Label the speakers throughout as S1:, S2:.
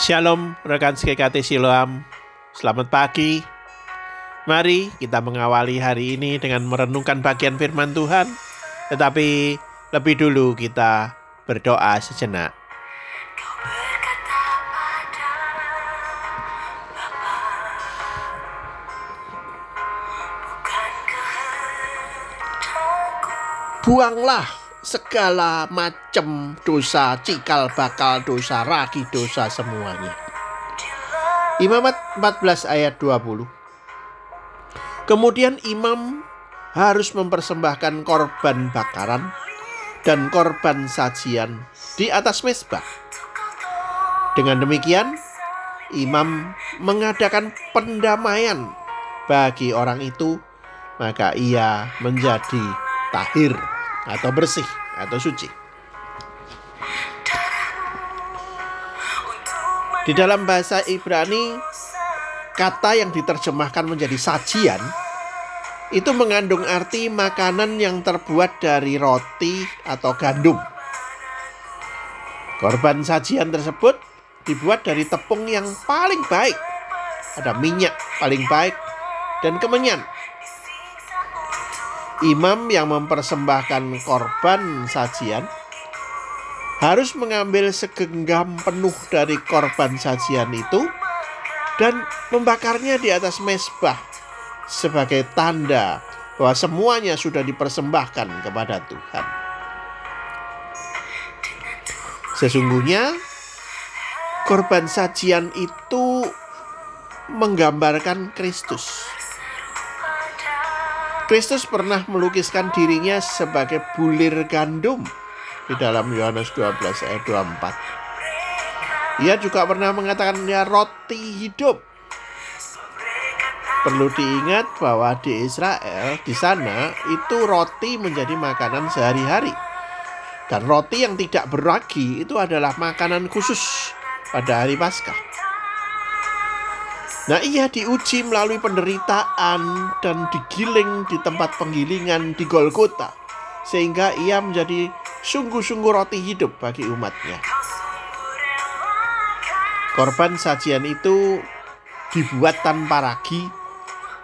S1: Shalom rekan SKKT Siloam. Selamat pagi. Mari kita mengawali hari ini dengan merenungkan bagian firman Tuhan. Tetapi lebih dulu kita berdoa sejenak. Buanglah segala macam dosa, cikal bakal dosa, ragi dosa semuanya. Imamat 14 ayat 20. Kemudian imam harus mempersembahkan korban bakaran dan korban sajian di atas mesbah. Dengan demikian, imam mengadakan pendamaian bagi orang itu, maka ia menjadi tahir atau bersih atau suci. Di dalam bahasa Ibrani, kata yang diterjemahkan menjadi sajian itu mengandung arti makanan yang terbuat dari roti atau gandum. Korban sajian tersebut dibuat dari tepung yang paling baik. Ada minyak paling baik dan kemenyan imam yang mempersembahkan korban sajian harus mengambil segenggam penuh dari korban sajian itu dan membakarnya di atas mesbah sebagai tanda bahwa semuanya sudah dipersembahkan kepada Tuhan. Sesungguhnya korban sajian itu menggambarkan Kristus. Kristus pernah melukiskan dirinya sebagai bulir gandum di dalam Yohanes 12 ayat 24. Ia juga pernah mengatakan ya roti hidup. Perlu diingat bahwa di Israel di sana itu roti menjadi makanan sehari-hari. Dan roti yang tidak beragi itu adalah makanan khusus pada hari Paskah. Nah, ia diuji melalui penderitaan dan digiling di tempat penggilingan di Golgota, sehingga ia menjadi sungguh-sungguh roti hidup bagi umatnya. Korban sajian itu dibuat tanpa ragi,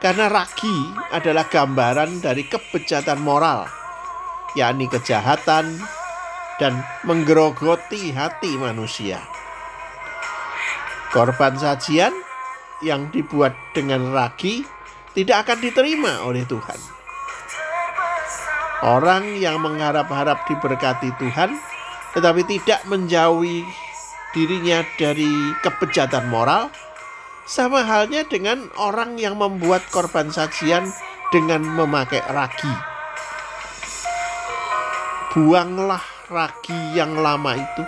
S1: karena ragi adalah gambaran dari kebejatan moral, yakni kejahatan dan menggerogoti hati manusia. Korban sajian yang dibuat dengan ragi tidak akan diterima oleh Tuhan. Orang yang mengharap-harap diberkati Tuhan tetapi tidak menjauhi dirinya dari kebejatan moral sama halnya dengan orang yang membuat korban sajian dengan memakai ragi. Buanglah ragi yang lama itu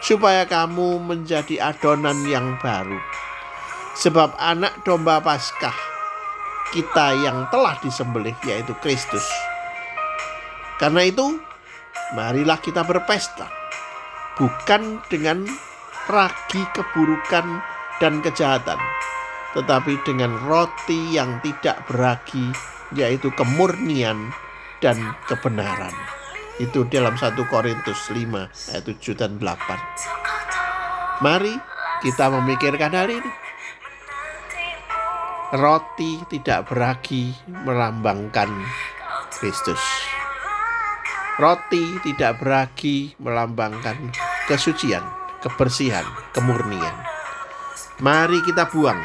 S1: supaya kamu menjadi adonan yang baru Sebab anak domba Paskah kita yang telah disembelih yaitu Kristus. Karena itu, marilah kita berpesta bukan dengan ragi keburukan dan kejahatan, tetapi dengan roti yang tidak beragi yaitu kemurnian dan kebenaran. Itu dalam 1 Korintus 5 ayat 7 dan 8. Mari kita memikirkan hal ini roti tidak beragi melambangkan Kristus. Roti tidak beragi melambangkan kesucian, kebersihan, kemurnian. Mari kita buang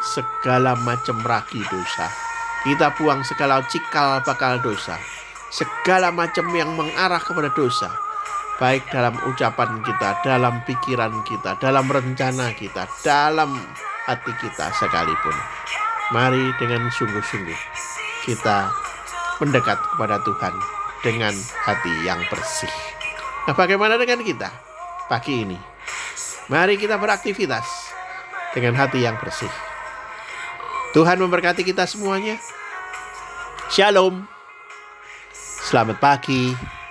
S1: segala macam ragi dosa. Kita buang segala cikal bakal dosa. Segala macam yang mengarah kepada dosa. Baik dalam ucapan kita, dalam pikiran kita, dalam rencana kita, dalam hati kita sekalipun. Mari dengan sungguh-sungguh kita mendekat kepada Tuhan dengan hati yang bersih. Nah, bagaimana dengan kita pagi ini? Mari kita beraktivitas dengan hati yang bersih. Tuhan memberkati kita semuanya. Shalom. Selamat pagi.